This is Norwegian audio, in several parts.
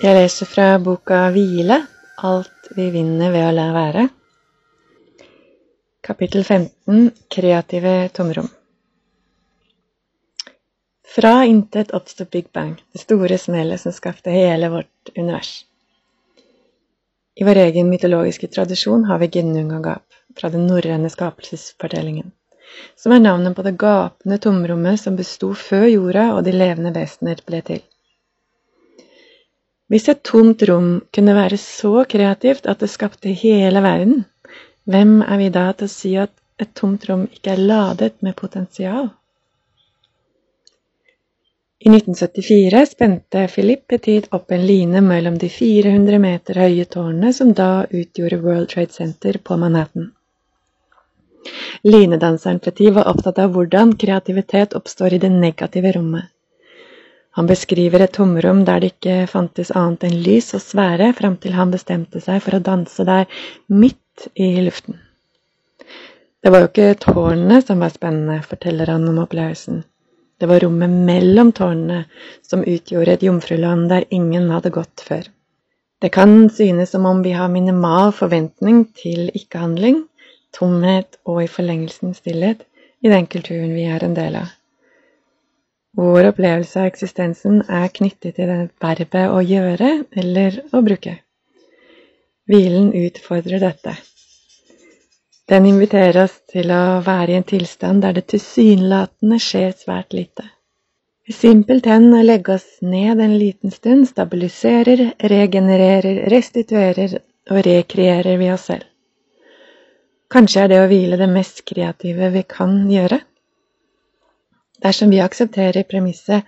Jeg leser fra boka 'Hvile alt vi vinner ved å la være'. Kapittel 15 Kreative tomrom. Fra intet oppsto Big Bang, det store smellet som skapte hele vårt univers. I vår egen mytologiske tradisjon har vi Ginnung og Gap, fra den norrøne skapelsesfortellingen, som er navnet på det gapende tomrommet som besto før jorda og de levende vesener ble til. Hvis et tomt rom kunne være så kreativt at det skapte hele verden, hvem er vi da til å si at et tomt rom ikke er ladet med potensial? I 1974 spente Philippe Petit opp en line mellom de 400 meter høye tårnene som da utgjorde World Trade Center på Manhattan. Linedanseren Petit var opptatt av hvordan kreativitet oppstår i det negative rommet. Han beskriver et tomrom der det ikke fantes annet enn lys og sfære, fram til han bestemte seg for å danse der midt i luften. Det var jo ikke tårnene som var spennende, forteller han om opplevelsen. Det var rommet mellom tårnene som utgjorde et jomfruland der ingen hadde gått før. Det kan synes som om vi har minimal forventning til ikke-handling, tomhet og i forlengelsen stillhet i den kulturen vi er en del av. Vår opplevelse av eksistensen er knyttet til det verbet å gjøre eller å bruke. Hvilen utfordrer dette. Den inviterer oss til å være i en tilstand der det tilsynelatende skjer svært lite. Simpelthen å legge oss ned en liten stund stabiliserer, regenererer, restituerer og rekreerer vi oss selv. Kanskje er det å hvile det mest kreative vi kan gjøre? Dersom vi aksepterer premisset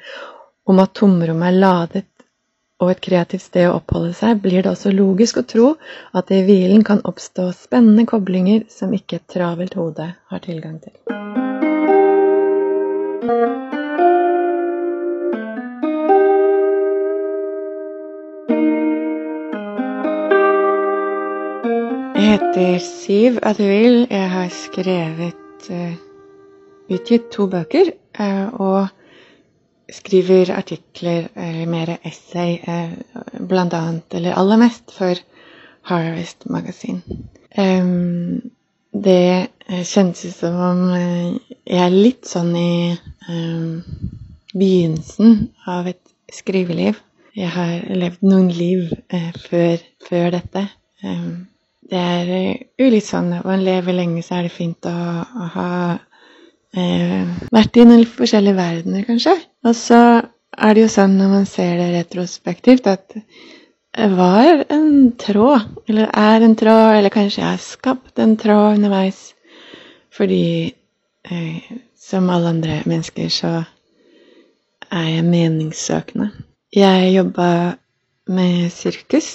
om at tomrommet er ladet og et kreativt sted å oppholde seg, blir det også logisk å tro at det i hvilen kan oppstå spennende koblinger som ikke et travelt hode har tilgang til. Jeg heter Siv Adwil. Jeg har skrevet uh, utgitt to bøker Eh, og skriver artikler eller mer essay, eh, blant annet, eller aller mest, for Harvest Magasin. Det eh, kjennes som om jeg er litt sånn i begynnelsen av et skriveliv. Jeg har levd noen liv før, før dette. det er jo sånn når man lever lenge, så er det fint å, å ha eh, vært i noen forskjellige verdener, kanskje. Og så er det jo sånn når man ser det retrospektivt, at det var en tråd, eller er en tråd, eller kanskje jeg har skapt en tråd underveis. Fordi eh, som alle andre mennesker så er jeg meningssøkende. Jeg jobba med sirkus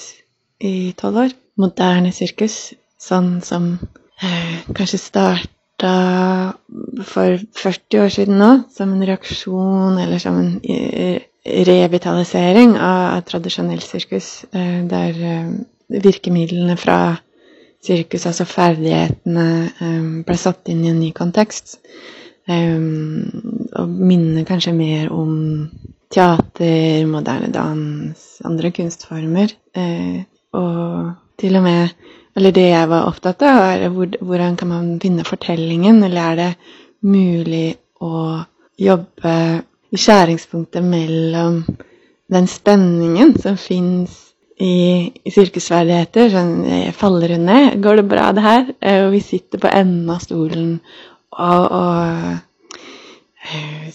i tolv år. Moderne sirkus. Sånn som eh, kanskje start starta for 40 år siden nå som en reaksjon eller som en eh, revitalisering av tradisjonell sirkus, eh, der eh, virkemidlene fra sirkus, altså ferdighetene, ble satt inn i en ny kontekst. Og minner kanskje mer om teater, moderne dans, andre kunstformer. Og til og med eller det jeg var opptatt av, er hvordan kan man finne fortellingen, eller er det mulig å jobbe i skjæringspunktet mellom den spenningen som fins i, i sirkusferdigheter. Sånn, faller hun ned? Går det bra, det her? Og vi sitter på enden av stolen og, og Eh,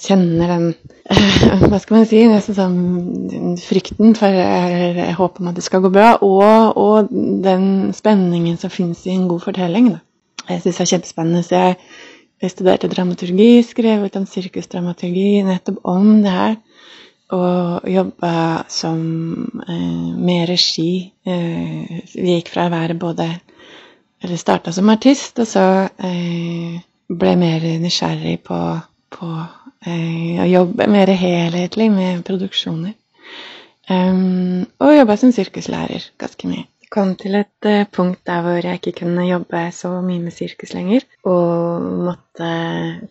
kjenner den eh, Hva skal man si? Nesten sånn frykten for jeg håper at det skal gå bra. Og, og den spenningen som fins i en god fortelling. Da. Jeg syns det er kjempespennende. Så jeg, jeg studerte dramaturgi, skrev ut om sirkusdramaturgi nettopp om det her. Og jobba som eh, med regi. Eh, vi gikk fra å være både Eller starta som artist, og så eh, ble mer nysgjerrig på på eh, å jobbe mer helhetlig med produksjoner. Um, og jobba som sirkuslærer ganske mye. Kom til et uh, punkt der hvor jeg ikke kunne jobbe så mye med sirkus lenger. Og måtte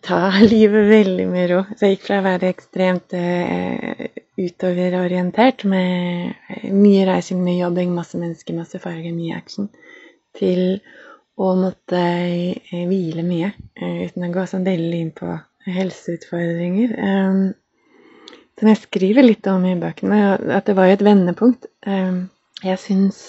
ta livet veldig med ro. Så jeg gikk fra å være ekstremt uh, utoverorientert med mye reising, mye jobbing, masse mennesker, masse farger, mye action, til å måtte uh, hvile mye uten å gå sånn veldig inn på helseutfordringer. Som jeg skriver litt om i bøkene, at det var jo et vendepunkt. Jeg syns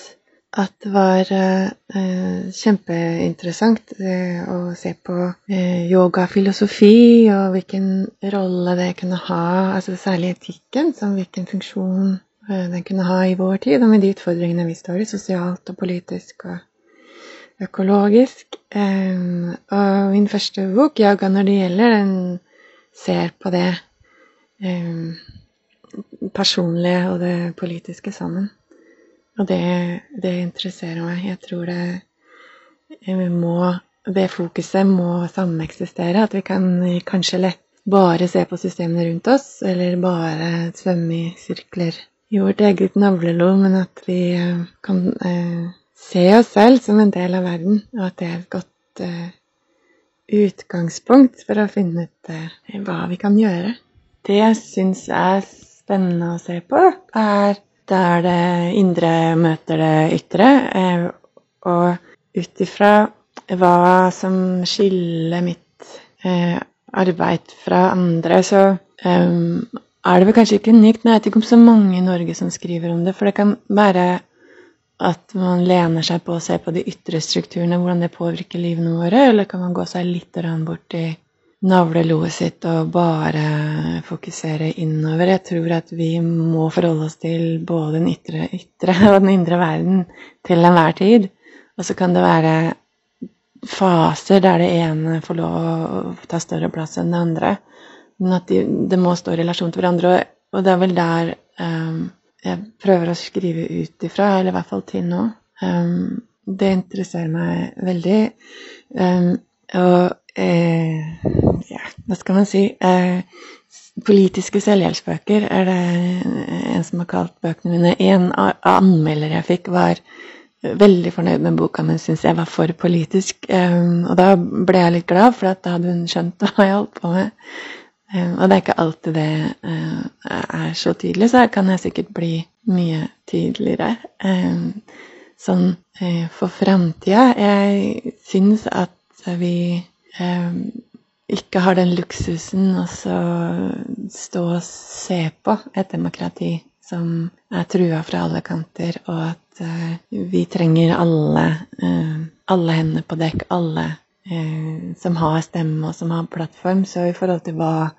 at det var eh, kjempeinteressant eh, å se på eh, yogafilosofi og hvilken rolle det kunne ha, altså særlig etikken, som hvilken funksjon den kunne ha i vår tid, og med de utfordringene vi står i, sosialt og politisk og økologisk. Og min første bok, 'Jaga når det gjelder', den ser på det personlige og det politiske sammen. Og det, det interesserer meg. Jeg tror det må Det fokuset må sameksistere. At vi kan kanskje lett bare se på systemene rundt oss, eller bare svømme i sirkler i vårt eget navlelo, men at vi kan eh, se oss selv som en del av verden, og at det er et godt uh, utgangspunkt for å finne ut uh, hva vi kan gjøre. Det jeg syns er spennende å se på, er der det indre møter det ytre. uh, og ut ifra hva som skiller mitt arbeid fra andre, så um, er det vel kanskje ikke unikt. Men jeg vet ikke om så mange i Norge som skriver om det. For det kan være at man lener seg på å se på de ytre strukturene, hvordan det påvirker livene våre, eller kan man gå seg litt bort i navleloet sitt og bare fokusere innover. Jeg tror at vi må forholde oss til både den ytre, ytre og den indre verden til enhver tid. Og så kan det være faser der det ene får lov å ta større plass enn det andre. Men at de, det må stå i relasjon til hverandre. Og, og det er vel der um, jeg prøver å skrive ut ifra, eller i hvert fall til nå. Um, det interesserer meg veldig. Um, og eh, ja, hva skal man si eh, Politiske selvhjelpsbøker er det en som har kalt bøkene mine. En anmelder jeg fikk, var veldig fornøyd med boka, men syntes jeg var for politisk. Um, og da ble jeg litt glad, for da hadde hun skjønt hva jeg holdt på med. Um, og det er ikke alltid det uh, er så tydelig, så her kan jeg sikkert bli mye tydeligere. Um, sånn for framtida Jeg syns at vi eh, ikke har den luksusen å stå og se på et demokrati som er trua fra alle kanter, og at eh, vi trenger alle, eh, alle hendene på dekk, alle eh, som har stemme og som har plattform. Så i forhold til hva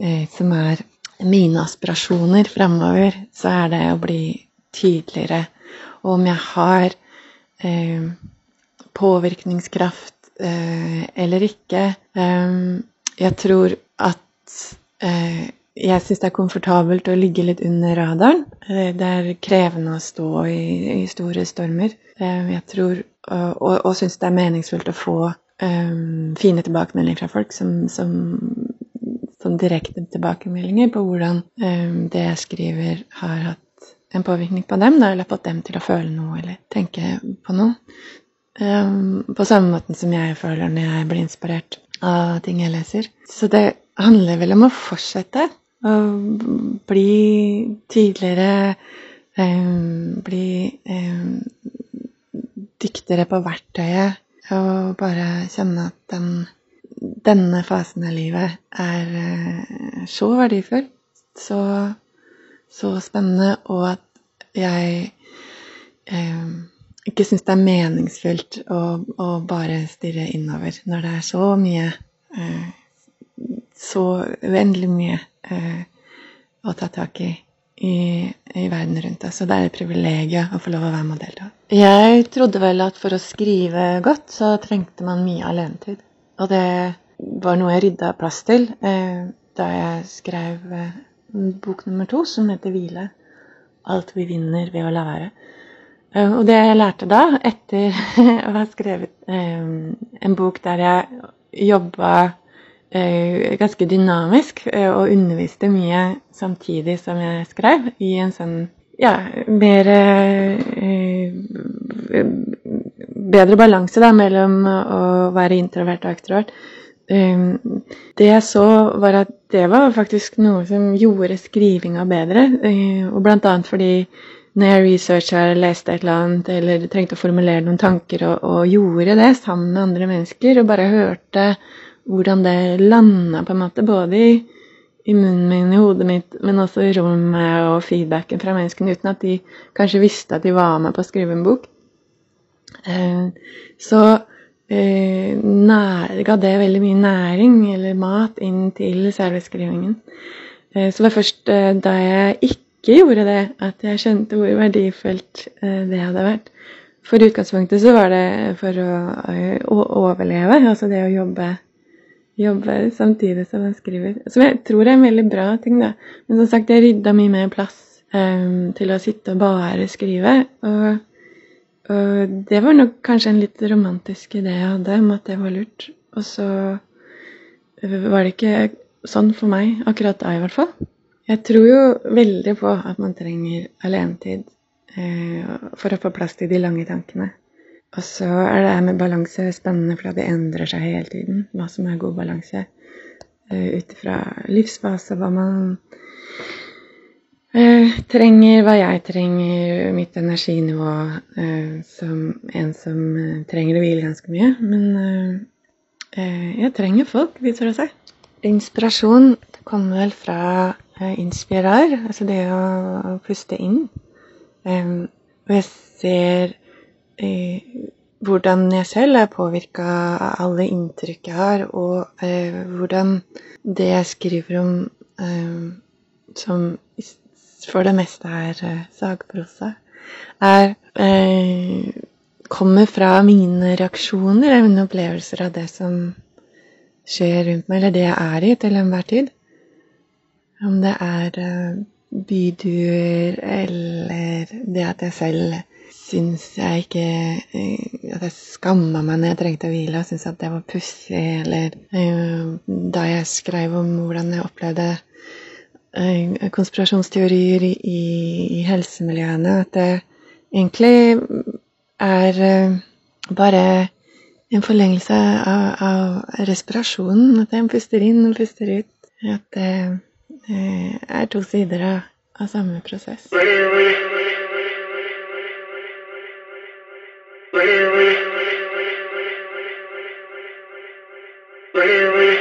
eh, som er mine aspirasjoner framover, så er det å bli tydeligere. Og om jeg har eh, påvirkningskraft Eh, eller ikke. jeg tror at eh, jeg syns det er komfortabelt å ligge litt under radaren. Eh, det er krevende å stå i, i store stormer. Jeg tror, og, og syns det er meningsfullt å få um, fine tilbakemeldinger fra folk som, som, som direkte tilbakemeldinger på hvordan um, det jeg skriver, har hatt en påvirkning på dem, eller fått dem til å føle noe eller tenke på noe. Um, på samme måten som jeg føler når jeg blir inspirert av ting jeg leser. Så det handler vel om å fortsette å bli tydeligere, um, bli um, dyktigere på verktøyet og bare kjenne at den, denne fasen av livet er uh, så verdifull, så, så spennende, og at jeg eh, ikke syns det er meningsfylt å, å, bare stirre innover når det er så mye eh, Så uendelig mye eh, å ta tak i, i i, verden rundt oss. Og det er et privilegium å få lov å være med og delta. Jeg trodde vel at for å skrive godt, så trengte man mye alenetid. Og det var noe jeg rydda plass til eh, da jeg skrev eh, bok nummer to, som heter 'Hvile'. Alt vi vinner ved å la være. Eh, og det jeg lærte da, etter å ha skrevet eh, en bok der jeg jobba ganske dynamisk og underviste mye samtidig som jeg skrev, i en sånn ja, mer Bedre balanse da, mellom å være introvert og ekstrovert. Det jeg så, var at det var faktisk noe som gjorde skrivinga bedre. Og blant annet fordi når jeg researcha eller leste et eller annet, eller trengte å formulere noen tanker, og, og, gjorde det sammen med andre mennesker, og bare hørte hvordan det landa, på en måte, både i, i munnen min, i hodet mitt, men også i rommet og feedbacken fra menneskene, uten at de kanskje visste at de var med på å skrive en bok. Eh, så eh, nær, ga det veldig mye næring, eller mat, inn til selve skrivingen. Eh, så det var først eh, da jeg ikke gjorde det, at jeg skjønte hvor verdifullt eh, det hadde vært. For utgangspunktet så var det for å, å overleve, altså det å jobbe, jobbe samtidig som man skriver. Som jeg tror er en veldig bra ting, da. Men som sagt, jeg rydda mye mer plass um, til å sitte og bare skrive. Og, og, det var nok kanskje en litt romantisk idé jeg hadde om at det var lurt. Og så var det ikke sånn for meg akkurat da, i hvert fall. Jeg tror jo veldig på at man trenger alenetid eh, for å få plass til de lange tankene. Og så er det med balanse spennende, for det endrer seg hele tiden. Hva som er god balanse. Eh, Ut ifra livsfase, hva man eh, trenger, hva jeg trenger, mitt energinivå eh, som en som trenger å hvile ganske mye. Men jeg trenger folk, viser det seg. Inspirasjon kommer vel fra inspirar, altså det å puste inn. Og jeg ser hvordan jeg selv er påvirka av alle inntrykk jeg har, og eh, hvordan det jeg skriver om, som for det meste er sagprosa, er kommer fra mine reaksjoner, mine opplevelser av det som skjer rundt meg, eller det jeg er i til enhver tid. Om det er eh, byduer eller det at jeg selv syns jeg ikke eh, At jeg skamma meg når jeg trengte å hvile og syntes at det var pussig, eller eh, da jeg skrev om hvordan jeg opplevde konspirasjonsteorier i, i helsemiljøene, at det egentlig er bare en forlengelse av, av respirasjonen. At en puster inn og puster ut. At det Eh, er to sider av, av samme prosess. وي وي وي وي